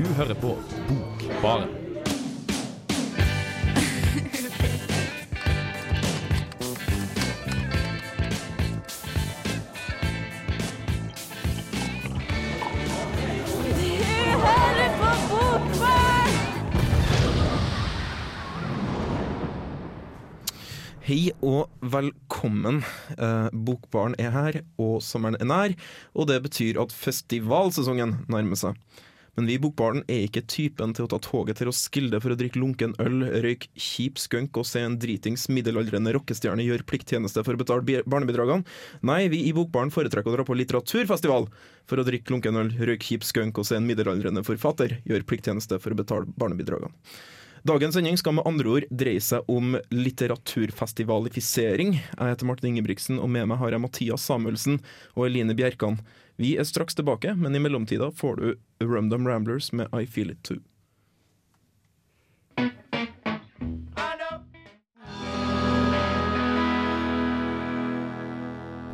Du hører på Bokbaren. Hei og velkommen. Eh, Bokbaren er her, og sommeren er nær. Og det betyr at festivalsesongen nærmer seg. Men vi i Bokbaren er ikke typen til å ta toget til Roskilde for å drikke lunken øl, røyke kjip skunk og se en dritings middelaldrende rockestjerne gjøre plikttjeneste for å betale bi- barnebidragene. Nei, vi i Bokbaren foretrekker å dra på litteraturfestival for å drikke lunken øl, røyke kjip skunk og se en middelaldrende forfatter gjøre plikttjeneste for å betale barnebidragene. Dagens sending skal med andre ord dreie seg om litteraturfestivalifisering. Jeg heter Martin Ingebrigtsen, og med meg har jeg Mathias Samuelsen og Eline Bjerkan. Vi er straks tilbake, men i mellomtida får du Rumdum Ramblers med I Feel It Too.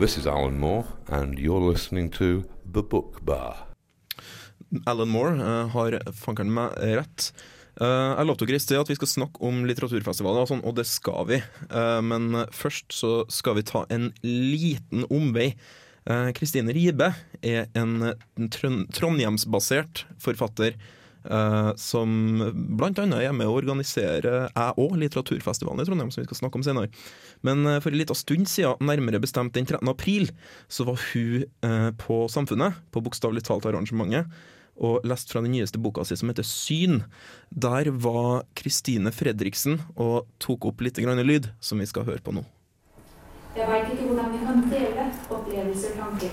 This is Alan Moore, and you're listening to The Book Bar. Alan Moore uh, har fankeren meg rett. Uh, jeg lovte dere i sted at vi skal snakke om litteraturfestivaler, og, sånn, og det skal vi. Uh, men først så skal vi ta en liten omvei. Eh, Kristine Ribe er en, trondhjemsbasert forfatter eh, som annet er med å organisere jeg òg litteraturfestivalen i Trondheim, som vi skal snakke om senere. Men eh, for en liten stund siden, nærmere bestemt den 13. april, så var hun eh, på Samfunnet, på Bokstavelig talt arrangementet, og lest fra den nyeste boka si som heter Syn. Der var Kristine Fredriksen og tok opp litt grann lyd, som vi skal høre på nå. Det var ikke hvordan vi kan dele opplevelser tanker.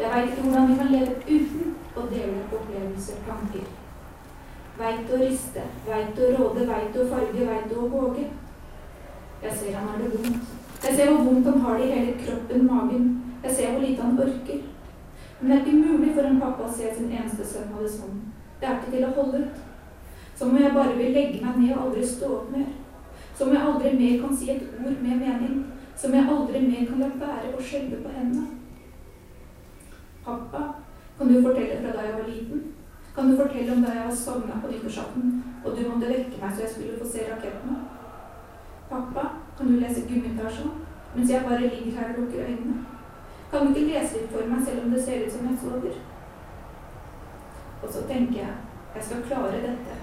Jeg veit ikke hvordan vi kan leve uten å dele opplevelser tanker. Veit å riste, veit å råde, veit å farge, veit å våge. Jeg ser han har det vondt. Jeg ser hvor vondt han har det i hele kroppen, magen. Jeg ser hvor lite han orker. Men det er ikke mulig for en pappa å se sin eneste sønn ha det sånn. Det er ikke til å holde ut. Som om jeg bare vil legge meg ned og aldri stå opp mer. Som om jeg aldri mer kan si et ord med mening. Som om jeg aldri mer kan la være å skjelve på hendene. Pappa, kan du fortelle fra da jeg var liten? Kan du fortelle om da jeg var sovna på nyttårsaften, og du måtte vekke meg så jeg skulle få se rakettene? Pappa, kan du lese Gummitasjen mens jeg bare ligger her og lukker øynene? Kan du ikke lese litt for meg selv om det ser ut som jeg sover? Og så tenker jeg, jeg skal klare dette.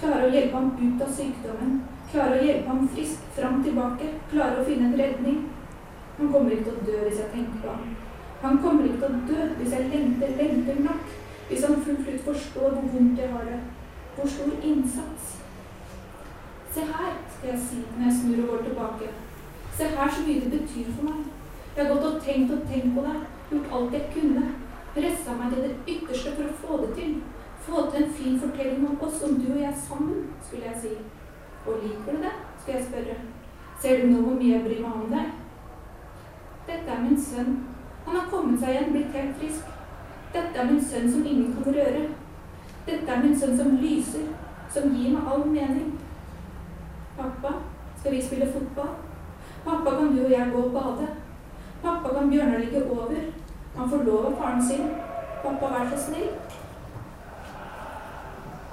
Klare å hjelpe ham ut av sykdommen. Klare å hjelpe ham frisk fram tilbake. Klare å finne en redning. Han kommer ikke til å dø hvis jeg tenker på ham. Han kommer ikke til å dø hvis jeg lengter, lengter nok. Hvis han fullt ut forstår hvor vondt jeg har det. Hvor stor innsats. Se her, skal jeg si når jeg snur og går tilbake. Se her så mye det betyr for meg. Jeg har gått og tenkt og tenkt på det. Gjort alt jeg kunne. Pressa meg til det ytterste for å få det til. Få til en fin fortelling om oss, om du og jeg sammen, skulle jeg si. Og liker du det? skal jeg spørre. Ser du nå hvor mye jeg bryr meg om deg? Dette er min sønn. Han har kommet seg igjen, blitt helt frisk. Dette er min sønn som ingen kan røre. Dette er min sønn som lyser, som gir meg all mening. Pappa, skal vi spille fotball? Pappa, kan du og jeg gå og bade? Pappa, kan Bjørnar ligge over? Han av faren sin. Pappa, vær så snill.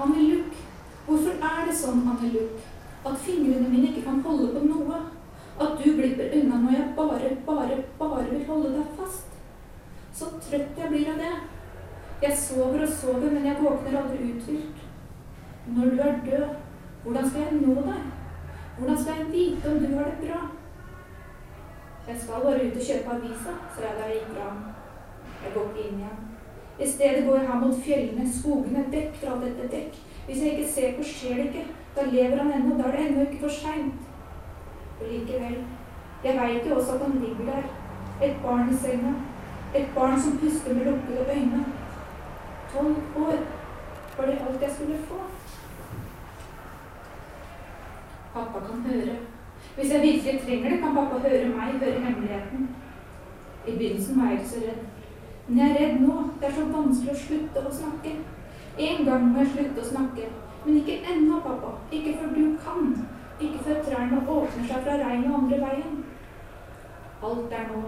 Anneluk, hvorfor er det sånn, Anneluk, at fingrene mine ikke kan holde på noe? At du glipper unna når jeg bare, bare, bare vil holde deg fast? Så trøtt jeg blir av det. Jeg sover og sover, men jeg våkner aldri uthvilt. Når du er død, hvordan skal jeg nå deg? Hvordan skal jeg vite om du har det bra? Jeg skal bare ut og kjøpe avisa, sa jeg da jeg gikk fra ham. Jeg går ikke inn igjen. I stedet går jeg her mot fjellene, skogene, dekk fra dette dekk. Hvis jeg ikke ser på, skjer det ikke. Da lever han ennå, da er det ennå ikke for seint. Og likevel, jeg veit jo også at han ligger der. Et barn i senga. Et barn som puster med lukkede øyne. Tolv år. Var det alt jeg skulle få? Pappa kan høre. Hvis jeg virkelig trenger det, kan pappa høre meg, høre hemmeligheten. I begynnelsen var jeg ikke så redd. Men jeg er redd nå. Det er så vanskelig å slutte å snakke. En gang må jeg slutte å snakke. Men ikke ennå, pappa. Ikke før du kan. Ikke før trærne åpner seg fra regnet andre veien. Alt er nå.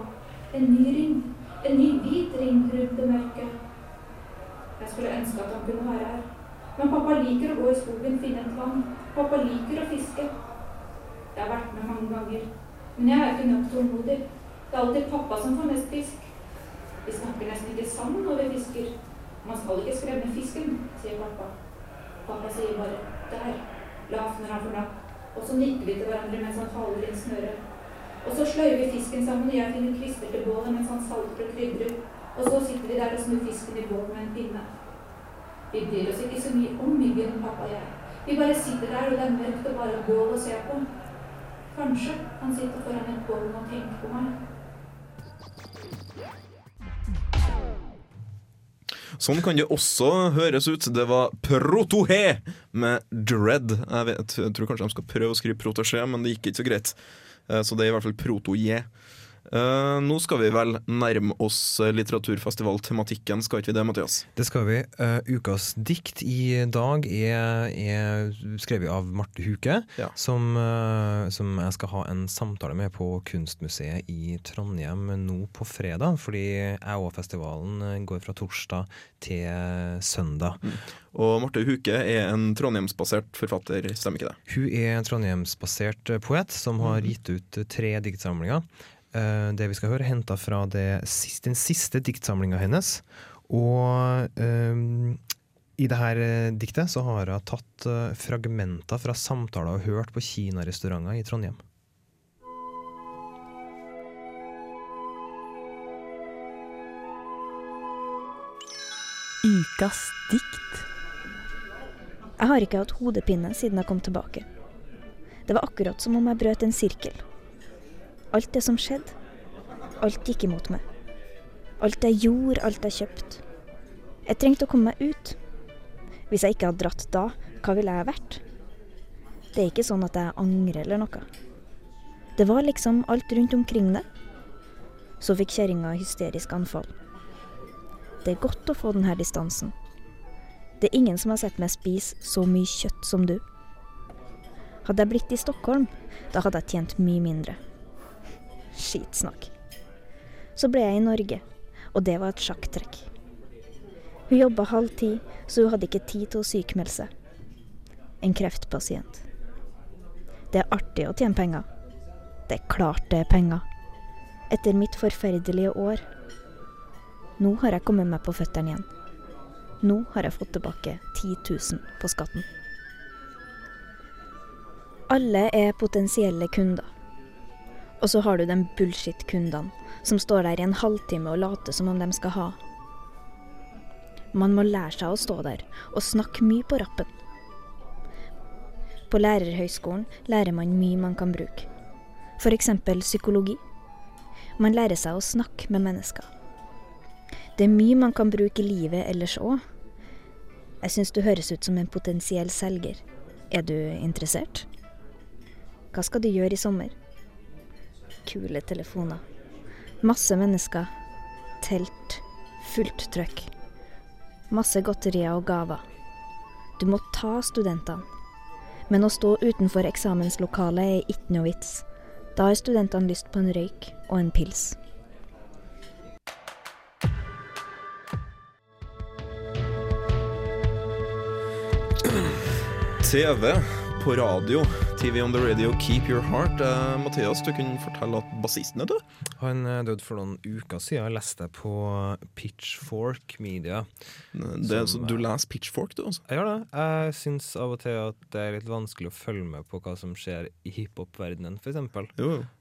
En ny ring. En ny hvit ring rundt det mørke. Jeg skulle ønske at han kunne være her. Men pappa liker å gå i skogen, finne et vann. Pappa liker å fiske. Jeg har vært med mange ganger. Men jeg er ikke nok tålmodig. Det er alltid pappa som får mest fisk. Vi snakker nesten ikke sammen når vi fisker. Man skal ikke skremme fisken, sier pappa. Pappa sier bare 'der', lavt når han får napp. Og så nikker vi til hverandre mens han faller inn snøret. Og så sløyer vi fisken sammen, og jeg finner kvister til bålet mens han salter og krydrer. Og så sitter vi der og snur fisken i bål med en pinne. Vi bryr oss ikke så mye om myggen, pappa og jeg. Vi bare sitter der, og det er mørkt og bare bål å se på. Kanskje han sitter foran et bål og tenker på meg. Sånn kan det også høres ut. Det var Protohe med Dread. Jeg, vet, jeg tror kanskje de skal prøve å skrive Protosje, men det gikk ikke så greit. Eh, Så det er i hvert fall Proto-J. Eh, nå skal vi vel nærme oss litteraturfestivaltematikken, skal ikke vi det, Mathias? Det skal vi. Uh, ukas dikt i dag er, er skrevet av Marte Huke, Ja. som, uh, som jeg skal ha en samtale med på Kunstmuseet i Trondheim nå på fredag. Fordi jeg og festivalen eh, går fra torsdag til søndag. Og Marte Huke er en trondheimsbasert forfatter, stemmer ikke det? Hun er en trondheimsbasert eh, poet som har gitt ut tre diktsamlinger. Eh, Det vi skal høre, henta fra siste, den siste diktsamlinga hennes. Og um, i det her eh, diktet så har hun tatt fragmenter fra samtaler hun hørt på kinarestauranter i Trondheim. Ukas dikt. Jeg har ikke hatt hodepine siden jeg kom tilbake. Det var akkurat som om jeg brøt en sirkel. Alt det som skjedde, alt gikk imot meg. Alt jeg gjorde, alt jeg kjøpte. Jeg trengte å komme meg ut. Hvis jeg ikke hadde dratt da, hva ville jeg vært? Det er ikke sånn at jeg angrer eller noe. Det var liksom alt rundt omkring det. Så fikk kjerringa hysterisk anfall. Det er godt å få denne distansen. Det er ingen som har sett meg spise så mye kjøtt som du. Hadde jeg blitt i Stockholm, da hadde jeg tjent mye mindre. Skitsnakk. Så ble jeg i Norge, og det var et sjakktrekk. Hun jobba halv ti, så hun hadde ikke tid til å sykmelde seg. En kreftpasient. Det er artig å tjene penger. Det er klart det er penger. Etter mitt forferdelige år. Nå har jeg kommet meg på føttene igjen. Nå har jeg fått tilbake 10 000 på skatten. Alle er potensielle kunder. Og så har du de bullshit-kundene som står der i en halvtime og later som om de skal ha. Man må lære seg å stå der og snakke mye på rappen. På lærerhøyskolen lærer man mye man kan bruke. F.eks. psykologi. Man lærer seg å snakke med mennesker. Det er mye man kan bruke i livet ellers òg. Jeg syns du høres ut som en potensiell selger. Er du interessert? Hva skal du gjøre i sommer? Kule telefoner. Masse mennesker. Telt. Fullt trøkk. Masse godterier og gaver. Du må ta studentene. Men å stå utenfor eksamenslokalet er ikke noe vits. Da har studentene lyst på en røyk og en pils. TV på radio. TV on the radio, Keep Your Heart. Uh, Mathias, du kunne fortelle at bassisten er død? Han eh, døde for noen uker siden. Jeg leste det på Pitchfork Media. Det, er Som, så, du leser Pitchfork, du, altså? Jeg gjør det. Jeg syns av og til at det er litt vanskelig å følge med på hva som skjer i hiphop-verdenen, f.eks.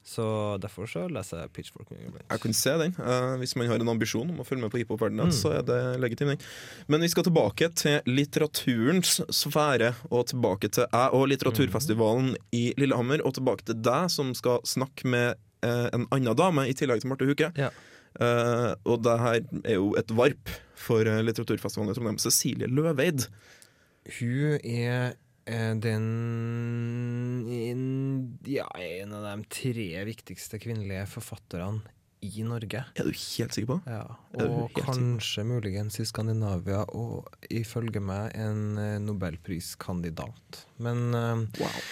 Så derfor så leser jeg Pitchfork Media. Jeg kunne se den. Uh, hvis man har en ambisjon om å følge med på hiphop-verdenen, Mm. så er det legitimt. den. Men vi skal tilbake til litteraturens sfære, og tilbake til jeg og litteraturfestivalen i Lillehammer, og tilbake til deg som skal snakke med eh, en annen dame i tillegg til Marte Huke. Ja. Eh, og det her er jo et varp for eh, litteraturfestivalen i Trondheim. Cecilie Løveid. Hun er eh, den en, ja, en av de tre viktigste kvinnelige forfatterne i Norge. Er du helt sikker på? Ja, og kanskje muligens i Skandinavia, og ifølge meg en eh, nobelpriskandidat. Men Wow.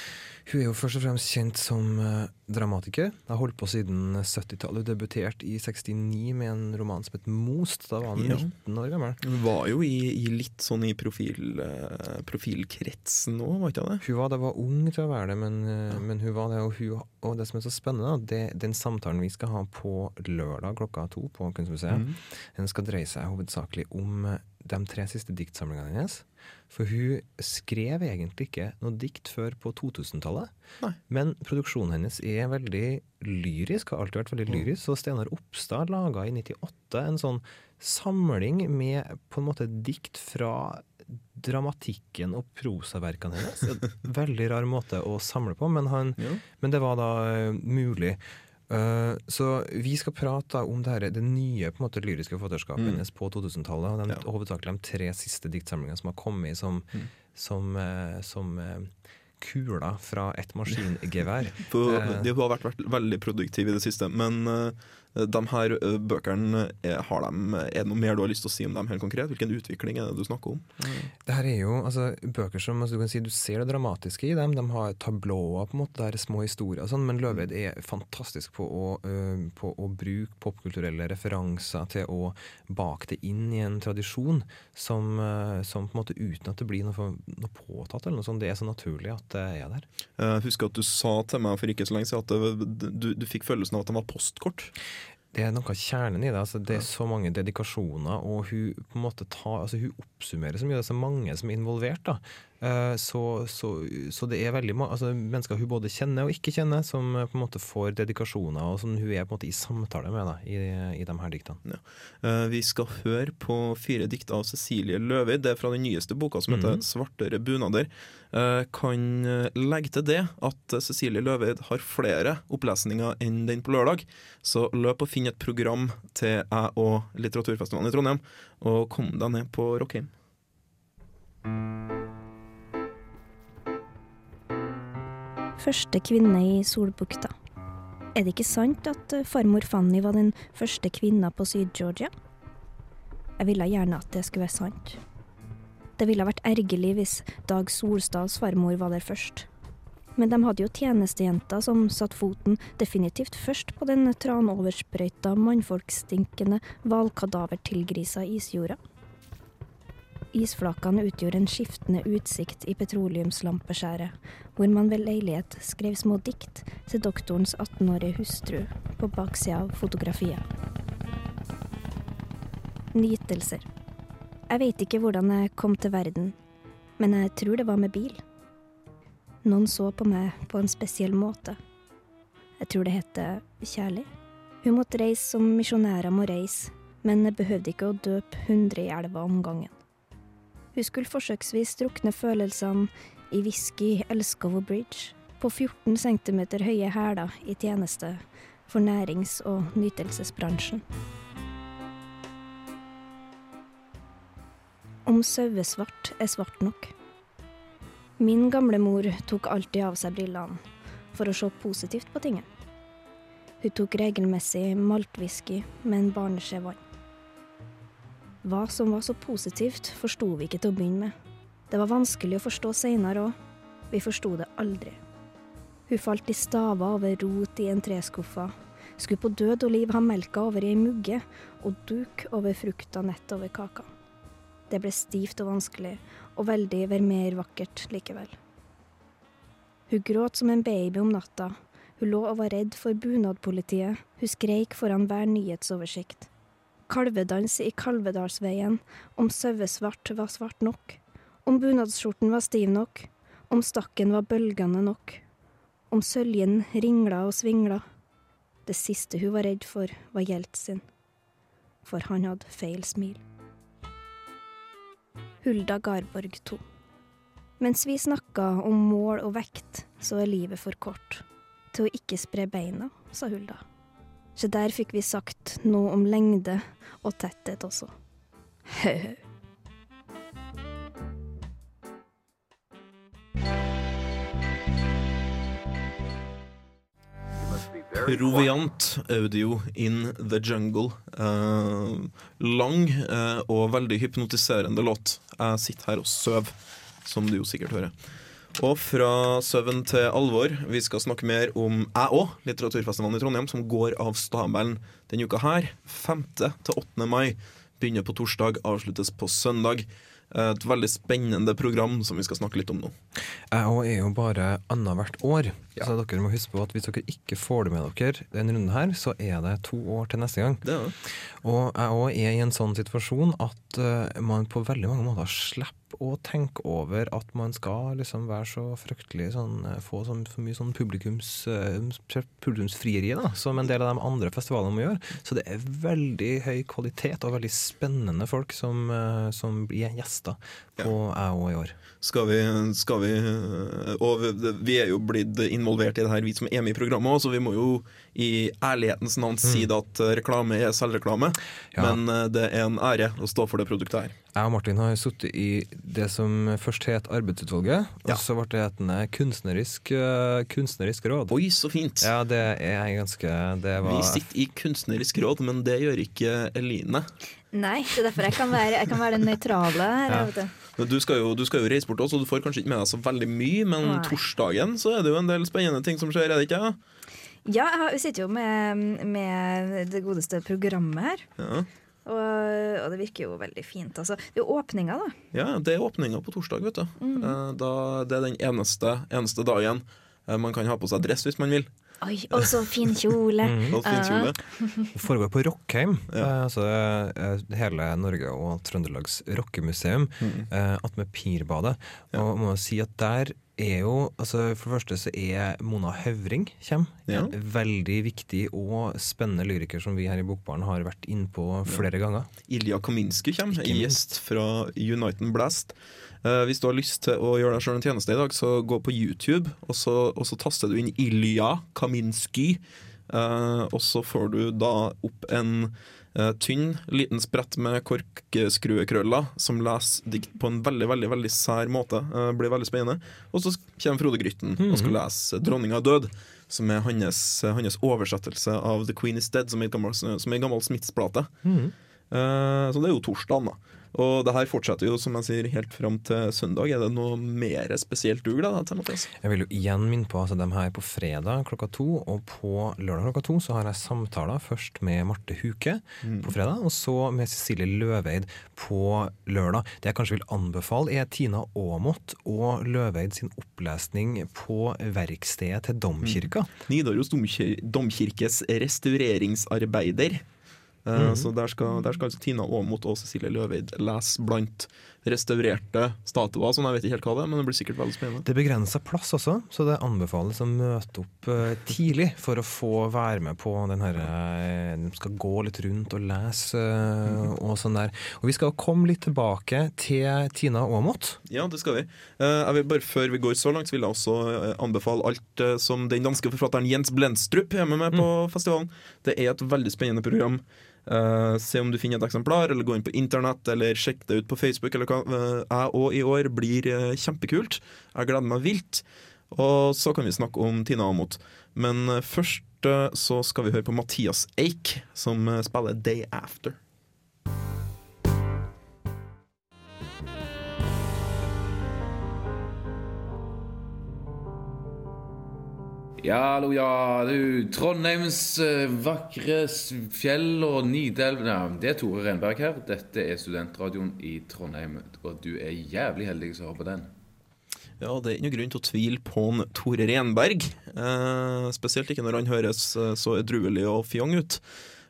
Hun er jo først og fremst kjent som dramatiker. dramatiker. Har holdt på siden 70-tallet. Hun debuterte i 69 med en roman som het Most. Da var hun Ja. 19 år gammel. Hun var jo i, i litt sånn i profil, uh, profilkretsen nå, var ikke det? Hun var, det var ung til å være det, men, ja. men hun var det. Og, hun, og det som er så spennende, det det, den samtalen vi skal ha på lørdag klokka to på Kunstmuseet, Mm. den skal dreie seg hovedsakelig om eh, de tre siste diktsamlingene hennes. For hun skrev egentlig ikke noe dikt før på 2000-tallet. Men produksjonen hennes er veldig lyrisk, har alltid vært veldig lyrisk. Så Steinar Opstad laga i 98 en sånn samling med på en måte dikt fra dramatikken og prosaverkene hennes. En veldig rar måte å samle på, men, han, men det var da eh, mulig. Eh, så vi skal prate om det, her, det nye på en måte, lyriske forfatterskapet Mm. hennes på 2000-tallet. og de- Ja. Hovedsakelig de tre siste diktsamlingene som har kommet som, Mm. som, eh, som eh, kuler fra et maskingevær. De har vært, vært veldig produktive i det siste, men uh, de her eh, bøkene, er, har de, er det noe mer du har lyst til å si om dem helt konkret? Hvilken utvikling er det du snakker om? Det her er jo altså, bøker som altså, du kan si du ser det dramatiske i dem. De har tablåer, på en måte, det er små historier og sånn, men Løveid er fantastisk på å, øh, på å bruke popkulturelle referanser til å bake det inn i en tradisjon som, øh, som på en måte uten at det blir noe, noe påtatt eller noe sånt. Det er så naturlig at det er der. Jeg husker at du sa til meg for ikke så lenge siden at det, du, du fikk følelsen av at de var postkort. Det er noe av kjernen i det. Altså, det er så mange dedikasjoner, og hun på en måte tar, altså, hun oppsummerer så mye. Det er så mange som er involvert. da. Eh, så, så, så det er veldig altså, mennesker hun både kjenner og ikke kjenner, som eh, på en måte får dedikasjoner, og som hun er på en måte i samtale med da, i, i de her diktene. Ja. Vi skal høre på fire dikt av Cecilie Løveid. Det er fra den nyeste boka som heter mm. 'Svartere bunader'. Eh, Kan eh, legge til det at eh, Cecilie Løveid har flere opplesninger enn den på lørdag. Så løp og finn et program til jeg og Litteraturfestivalen i Trondheim, og kom deg ned på Rockheim. Første kvinne i Solbukta. Er det ikke sant at eh, farmor Fanny var den første kvinna på Syd-Georgia? Jeg ville gjerne at det skulle være sant. Det ville vært ergerlig hvis Dag Solstads farmor var der først. Men de hadde jo tjenestejenter som satte foten definitivt først på den tranoversprøyta mannfolkstinkende hvalkadavertilgrisa isjorda. Isflakene utgjorde en skiftende utsikt i petroleumslampeskjæret, hvor man ved leilighet skrev små dikt til doktorens 18-årige hustru på baksida av fotografiet. Nytelser. Jeg vet ikke hvordan jeg kom til verden, men jeg tror det var med bil. Noen så på meg på en spesiell måte. Jeg tror det heter kjærlig. Hun måtte reise som misjonærer må reise, men behøvde ikke å døpe hundre i elva om gangen. Hun skulle forsøksvis drukne følelsene i whisky Elskovo Bridge, på 14 cm høye hæler i tjeneste for nærings- og nytelsesbransjen. Om sauesvart er svart nok. Min gamle mor tok alltid av seg brillene for å se positivt på tingene. Hun tok regelmessig maltwhisky med en barneskje vann. Hva som var så positivt, forsto vi ikke til å begynne med. Det var vanskelig å forstå seinere òg. Vi forsto det aldri. Hun falt i staver over rot i en treskuffa, skulle på død og liv ha melka over i ei mugge og duk over frukta nett over kaka. Det ble stivt og vanskelig, og veldig vermeer vakkert likevel. Hun gråt som en baby om natta, hun lå og var redd for bunadpolitiet, hun skreik foran hver nyhetsoversikt kalvedans i Kalvedalsveien, om sauesvart var svart nok, om bunadsskjorten var stiv nok, om stakken var bølgende nok, om søljen ringla og svingla. Det siste hun var redd for, var Jeltsin, for han hadde feil smil. Hulda Garborg 2. Mens vi snakka om mål og vekt, så er livet for kort. Til å ikke spre beina, sa Hulda. Så der fikk vi sagt noe om lengde og tetthet også. Hø-hø. Proviant audio in the jungle. Eh, lang eh, og veldig hypnotiserende låt. Jeg sitter her og sover, som du jo sikkert hører. Og fra søvn til alvor. Vi skal snakke mer om jeg òg, litteraturfestivalen i Trondheim, som går av stabelen denne uka her. 5. til 8. mai. Begynner på torsdag, avsluttes på søndag. Et veldig spennende program som vi skal snakke litt om nå. Jeg òg er jo bare annethvert år, Ja. så dere må huske på at hvis dere ikke får det med dere denne runden her, så er det to år til neste gang. Det er det. Og jeg òg er i en sånn situasjon at eh, man på veldig mange måter slipper å tenke over at man skal liksom være så fryktelig sånn eh, Få sånn, for mye sånn publikums, eh, publikumsfrieri da, som en del av de andre festivalene må gjøre. Så det er veldig høy kvalitet og veldig spennende folk som, eh, som blir gjester på jeg òg i år. Skal vi, skal vi Og vi, er jo blitt involvert i det her, vi som er med i programmet òg, så vi må jo i ærlighetens navn si det at reklame er selvreklame. Ja. Men eh, det er en ære å stå for det produktet her. Jeg og Martin har sittet i det som først het Arbeidsutvalget, og Ja. så ble det hetende kunstnerisk, eh, kunstnerisk råd. Oi, så fint! Ja, det er ganske Det var Vi sitter i kunstnerisk råd, men det gjør ikke Eline. Nei, det er derfor jeg kan være, jeg kan være den nøytrale her. Ja. vet du. Du skal, jo, du skal jo reise bort også, så du får kanskje ikke med deg så veldig mye, men Nei. torsdagen så er det jo en del spennende ting som skjer, er det ikke? Ja, vi sitter jo med, med det godeste programmet her. Ja, Og, og det virker jo veldig fint. Altså, det er jo åpninga, da. ja det er åpninga på torsdag, vet du. Mm. Eh, Da, det er den eneste, eneste dagen eh, man kan ha på seg dress hvis man vil. Oi, og så fin kjole. Og fin kjole. Det foregår på Rockheim, Ja. eh, altså eh, hele Norge og Trøndelags rockemuseum, Mm. eh, attmed Pirbadet. Og må si at der er jo altså For det første så er Mona Høvring kommer. Ja. En veldig viktig og spennende lyriker som vi her i Bokbaren har vært innpå flere ganger. Ilja Kaminski kommer, gjest fra Uniten Blast. Eh, hvis du har lyst til å gjøre deg sjøl en tjeneste i dag, så gå på YouTube, og så, og så taster du inn Ilja Kaminski. Eh, og så får du da opp en tynn, liten sprett med korkskruekrøller som leser dikt på en veldig veldig, veldig sær måte. Uh, blir veldig spennende. Og så kommer Frode Grytten og skal lese 'Dronninga er død', som er hans, hans oversettelse av 'The Queen Is Dead', som er en gammel, som er en gammel Smiths-plate. Eh, så det er jo torsdagen, da. Og det her fortsetter jo, som jeg sier, helt fram til søndag. Er det noe mer spesielt du gleder deg til, Mathias? Jeg vil jo igjen minne på altså dem her på fredag klokka to, og på lørdag klokka to så har jeg samtaler først med Marte Huke på fredag, og så med Cecilie Løveid på lørdag. Det jeg kanskje vil anbefale, er Tina Aamodt og Løveid sin opplesning på verkstedet til Domkirka. Nidaros domkir domkirkes restaureringsarbeider. Eh, Så der skal, der skal altså Tina Aamodt og Cecilie Løveid lese blant restaurerte statuer. Sånn, jeg vet ikke helt hva det er, men det blir sikkert veldig spennende. Det er begrensa plass også, så det anbefales å møte opp eh, tidlig for å få være med på den her eh, De skal gå litt rundt og lese og sånn der. Og vi skal komme litt tilbake til Tina Aamodt. Ja, det skal vi. Jeg vil bare Før vi går så langt, så vil jeg også anbefale alt som den danske forfatteren Jens Blendstrup er med på festivalen. Det er et veldig spennende program. Eh, se om du finner et eksemplar, eller gå inn på internett, eller sjekk det ut på Facebook. Eller hva. Eh, jeg òg i år blir eh, kjempekult. Jeg gleder meg vilt. Og så kan vi snakke om Tina Amot. Men først så skal vi høre på Mathias Eik, som spiller Day After. Ja, hallo, ja, du. Trondheims eh, vakre fjell og Nidelv Nei, det er Tore Renberg her. Dette er studentradioen i Trondheim, og du er jævlig heldig som hører på den. Ja, det er ingen grunn til å tvile på en Tore Renberg. Eh, spesielt ikke når han høres eh, så edruelig og fjong ut.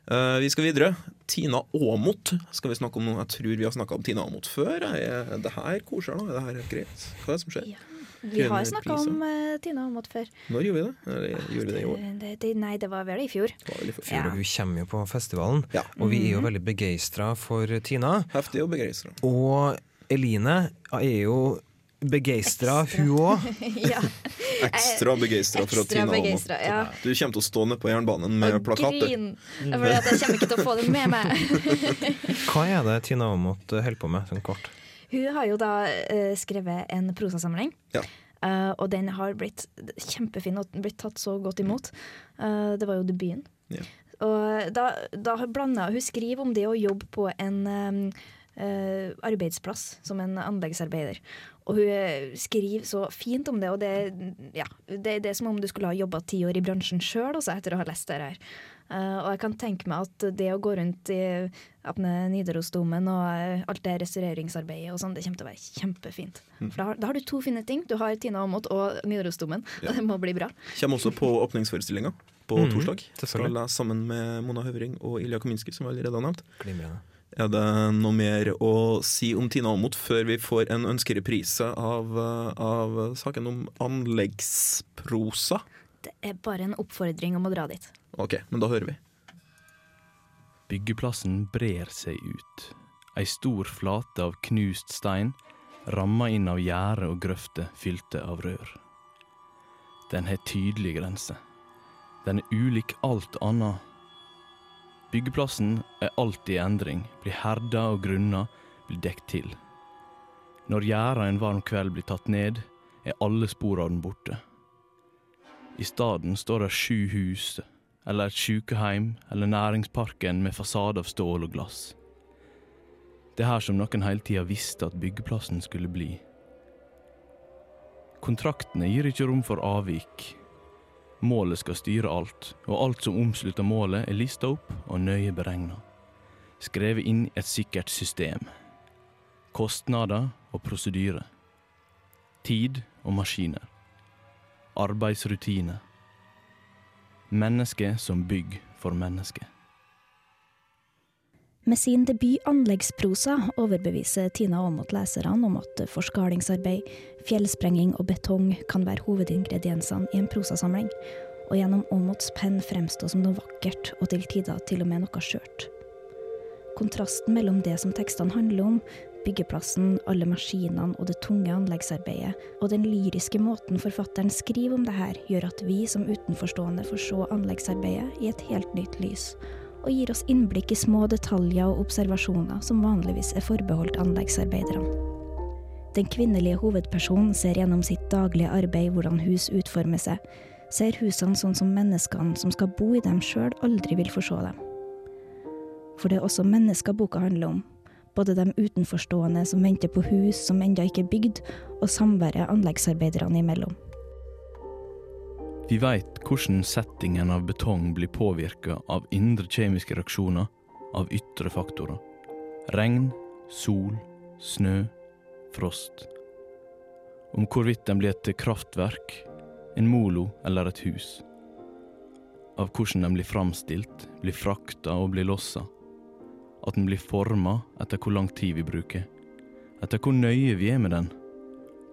Eh, vi skal videre. Tina Aamodt skal vi snakke om nå. Jeg tror vi har snakka om Tina Aamodt før. Er det her koser nå? Er det her greit? Hva er det som skjer? Ja. Vi har snakka om uh, Tina Aamodt før. Når gjorde vi det? Eller gjorde vi det i år? Det, det, nei, det var vel i fjor. Vel i fjor. Ja. For Hun kommer jo på festivalen, Ja. og vi er jo veldig begeistra for Tina. Heftig og begeistra. Og Eline er jo begeistra, hun òg. Ekstra begeistra for at Tina begeistra, ja. Du kommer til å stå nede på jernbanen med Og plakater. Grin. Fordi at jeg kommer ikke til å få det med meg. Hva er det Tina Aamodt holder på med, sånn kort? Hun har jo da uh, skrevet en prosasamling. Ja. Uh, og den har blitt kjempefin og blitt tatt så godt imot. Uh, det var jo debuten. Ja. Og da, da blanda Hun skriver om det å jobbe på en, um, uh, arbeidsplass som en anleggsarbeider. Og hun skriver så fint om det, og det, ja, det, det er som om du skulle ha jobba ti år i bransjen sjøl etter å ha lest det her. Eh, og jeg kan tenke meg at det å gå rundt i Nidarosdomen og eh, alt det restaureringsarbeidet og sånn, det kommer til å være kjempefint. For da har, da har du to fine ting. Du har Tina Aamodt og Nidarosdomen. Ja. Det må bli bra. Kommer også på åpningsforestillinga på mm, torsdag. Skal sammen med Mona Høvring og Ilja Kaminski, som vi allerede har nevnt. Glimrende. Er det noe mer å si om Tina Aamodt før vi får en ønskereprise av, eh, av saken om anleggsprosa? Det er bare en oppfordring om å dra dit. OK, men da hører vi. Byggeplassen brer seg ut. Ei stor flate av knust stein, ramma inn av gjerde og grøfter fylte av rør. Den har tydelige grenser. Den er ulik alt annet. Byggeplassen er alltid i endring, blir herda og grunna, blir dekt til. Når gjerda en varm kveld blir tatt ned, er alle spor av den borte. I staden står det sju hus, eller et sjukeheim, eller næringsparken med fasade av stål og glass. Det er her som noen hele tida visste at byggeplassen skulle bli. Kontraktene gir ikke rom for avvik. Målet skal styre alt, og alt som omslutter målet er lista opp og nøye beregna. Skrevet inn i et sikkert system. Kostnader og prosedyre. Tid og maskiner. Arbeidsrutiner. Menneske som bygg for mennesket. Med sin debut 'Anleggsprosa' overbeviser Tina Aamodt leserne om at forskalingsarbeid, fjellsprenging og betong kan være hovedingrediensene i en prosasamling, og gjennom Aamodts penn fremstå som noe vakkert og til tider til og med noe skjørt. Kontrasten mellom det som tekstene handler om, byggeplassen, alle maskinene og det tunge anleggsarbeidet, og den lyriske måten forfatteren skriver om det her, gjør at vi som utenforstående får se anleggsarbeidet i et helt nytt lys, og gir oss innblikk i små detaljer og observasjoner som vanligvis er forbeholdt anleggsarbeiderne. Den kvinnelige hovedpersonen ser gjennom sitt daglige arbeid hvordan hus utformer seg, ser husene sånn som menneskene som skal bo i dem sjøl, aldri vil få se dem. For det er også mennesker boka handler om. Både de utenforstående som venter på hus som ennå ikke er bygd, og samværet anleggsarbeiderne imellom. Vi veit hvordan settingen av betong blir påvirka av indre kjemiske reaksjoner, av ytre faktorer. Regn, sol, snø, frost. Om hvorvidt den blir et kraftverk, en molo eller et hus. Av hvordan den blir framstilt, blir frakta og blir lossa. At den blir forma etter hvor lang tid vi bruker. Etter hvor nøye vi er med den.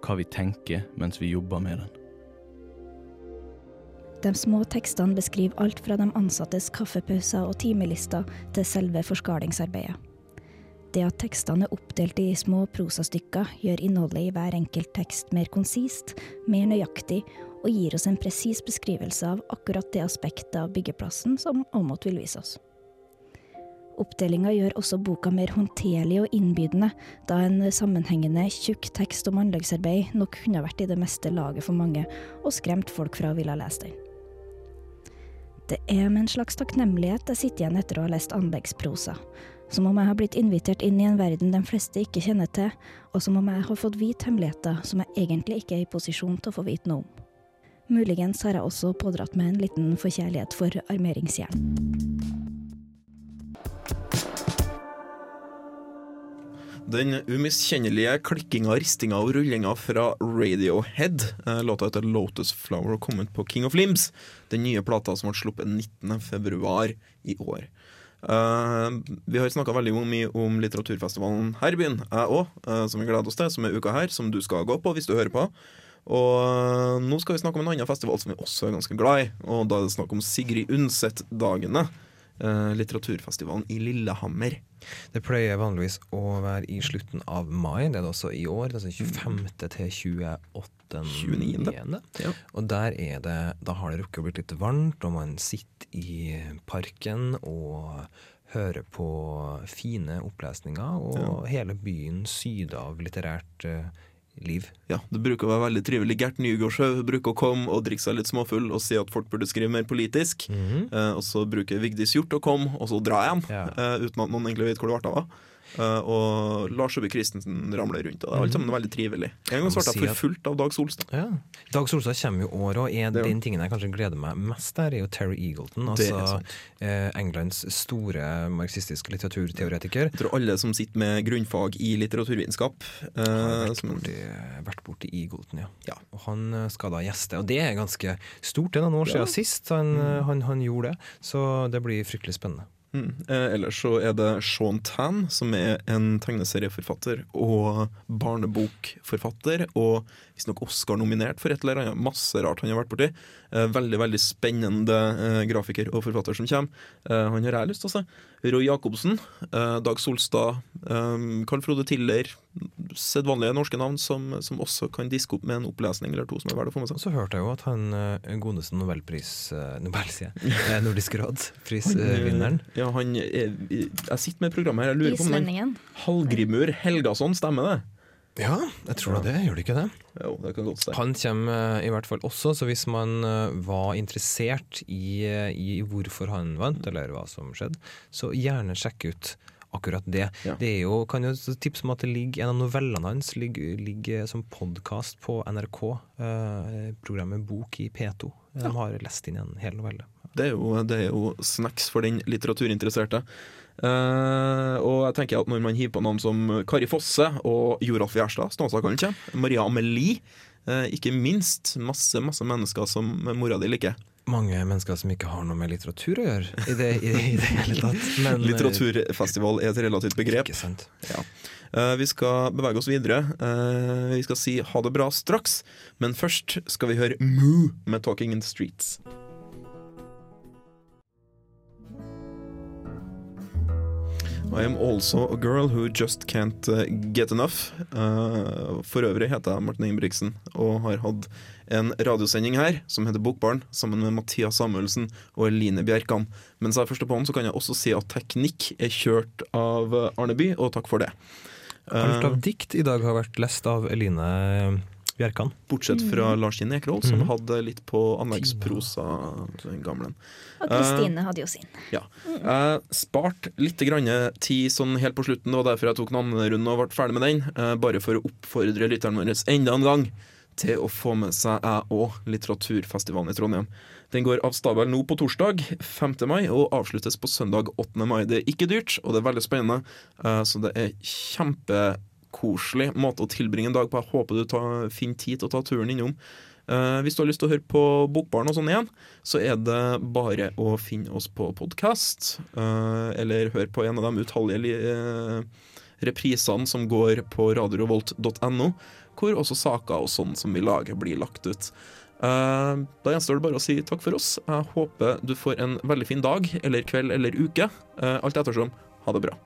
Hva vi tenker mens vi jobber med den. De små tekstene beskriver alt fra de ansattes kaffepauser og timelister til selve forskalingsarbeidet. Det at tekstene er oppdelt i små prosastykker, gjør innholdet i hver enkelt tekst mer konsist, mer nøyaktig, og gir oss en presis beskrivelse av akkurat det aspektet av byggeplassen som Åmot vil vise oss. Oppdelinga gjør også boka mer håndterlig og innbydende, da en sammenhengende, tjukk tekst om anleggsarbeid nok kunne vært i det meste laget for mange, og skremt folk fra å ville lese den. Det er med en slags takknemlighet jeg sitter igjen etter å ha lest anleggsprosa. Som om jeg har blitt invitert inn i en verden de fleste ikke kjenner til, og som om jeg har fått vite hemmeligheter som jeg egentlig ikke er i posisjon til å få vite noe om. Muligens har jeg også pådratt meg en liten forkjærlighet for armeringsjern. Den umiskjennelige klikkinga, ristinga og rullinga fra Radiohead. Eh, Låta heter Lotus Flower og kom ut på King of Limbs. Den nye plata som ble sluppet 19.2 i år. Uh, vi har snakka veldig mye om litteraturfestivalen her i byen, jeg òg, som vi gleder oss til, som er uka her, som du skal gå på hvis du hører på. Og uh, nå skal vi snakke om en annen festival som vi også er ganske glad i, og da er det snakk om Sigrid Undset-dagene. Eh, litteraturfestivalen i Lillehammer. Det pleier vanligvis å være i slutten av mai. Det er det også i år. Det er altså 25. til 28. 29.. Ja. Og der er det Da har det rukket å bli litt varmt, og man sitter i parken og hører på fine opplesninger, og hele byen syder av litterært eh, liv. Ja, det bruker å være veldig trivelig. Gert Nygaardshaug bruker å komme og drikke seg litt småfull og si at folk burde skrive mer politisk. Mhm. Eh, og så bruker Vigdis Hjorth å komme, og så dra igjen. Ja. Eh, uten at noen egentlig vet hvor det ble av. Eh, og Lars Ove Christensen ramler rundt. Og det er alt sammen veldig trivelig. En gang svarte jeg for fullt av Dag Solstad. Ja. Dag Solstad kommer jo året, år, og jo- den tingen jeg kanskje gleder meg mest der, er jo Terry Eagleton. Altså eh, Englands store marxistiske litteraturteoretiker. Jeg tror alle som sitter med grunnfag i litteraturvitenskap Har eh, vært som, borti, vært borti Eagleton, ja. Ja. Og han eh, skal da gjeste, og det er ganske stort. Det er noen år siden sist han, eh, han, han gjorde det, så det blir fryktelig spennende. Mm. eh, Ellers så er det Sean Tan, som er en tegneserieforfatter og barnebokforfatter. Og visstnok Oscar-nominert for et eller annet. Masse rart han har vært borti. Eh, veldig veldig spennende eh, grafiker og forfatter som kommer. Eh, han har jeg lyst til å se. Roy Jacobsen, eh, Dag Solstad, Carl Frode Tiller. Sedvanlige norske navn som, som også kan diske opp med en opplesning eller to som er verdt å få med seg. så hørte jeg jo at han godeste nobelpris Nobel, sier jeg. Nordisk råd-prisvinneren. Ja, han er, Jeg sitter med programmet her, jeg lurer på om Islendingen. Helgason, stemmer det? Ja, jeg tror da det. Gjør det ikke det? Jo, det kan godt stemme. Han kommer eh, i hvert fall også, så hvis man eh, var interessert i, eh, i hvorfor han vant, eller hva som skjedde, så gjerne sjekk ut akkurat det. Ja. Det er jo, kan jo tipse om at det ligger, en av novellene hans ligger, ligger som podkast på NRK, eh, programmet Bok i P2. De har lest inn en hel novelle. Det er, jo, det er jo snacks for den litteraturinteresserte. Eh, og jeg tenker at når man hiver på navn som Kari Fosse og Joralf Gjerstad, Snåsakallen kommer, Maria Amelie, Uh, ikke minst masse, masse mennesker som mora di liker. Mange mennesker som ikke har noe med litteratur å gjøre i det, i, i det hele tatt. Men, eh, Litteraturfestival er et relativt begrep. Ikke sant. Eh, vi skal bevege oss videre. Uh, vi skal si ha det bra straks, men først skal vi høre Moo med 'Talking in the Streets'. I am also a girl who just can't uh, get enough. Eh, for øvrig heter jeg Martin Ingebrigtsen og har hatt en radiosending her som heter Bokbarn, sammen med Mathias Samuelsen og Eline Bjerkan. Mens jeg er første på hånd, så kan jeg også si at teknikk er kjørt av Arneby, og takk for det. Alt Eh, av dikt i dag har vært lest av Eline Bjerkan. Bortsett fra Lars Kinn Ekerhold, som mm. hadde litt på anleggsprosa, den gamle. Og Kristine hadde jo sin. Ja. Jeg spart litt grann tid sånn helt på slutten, det var derfor jeg tok en annen runde og ble ferdig med den. Uh, Bare for å oppfordre lytteren vår enda en gang til å få med seg jeg òg Litteraturfestivalen i Trondheim. Den går av stabelen nå på torsdag 5. mai og avsluttes på søndag 8. mai. Det er ikke dyrt, og det er veldig spennende, eh, så det er kjempekoselig måte å tilbringe en dag på. Jeg håper du finner tid til å ta turen innom. Uh, hvis du har lyst til å høre på Bokbarn og sånn igjen, så er det bare å finne oss på podkast, eller høre på en av de utallige li- eh, reprisene som går på radiorevolt.no, hvor også saker og sånn som vi lager, blir lagt ut. Eh, da gjenstår det bare å si takk for oss. Jeg håper du får en veldig fin dag, eller kveld eller uke. Eh, alt ettersom. Ha det bra.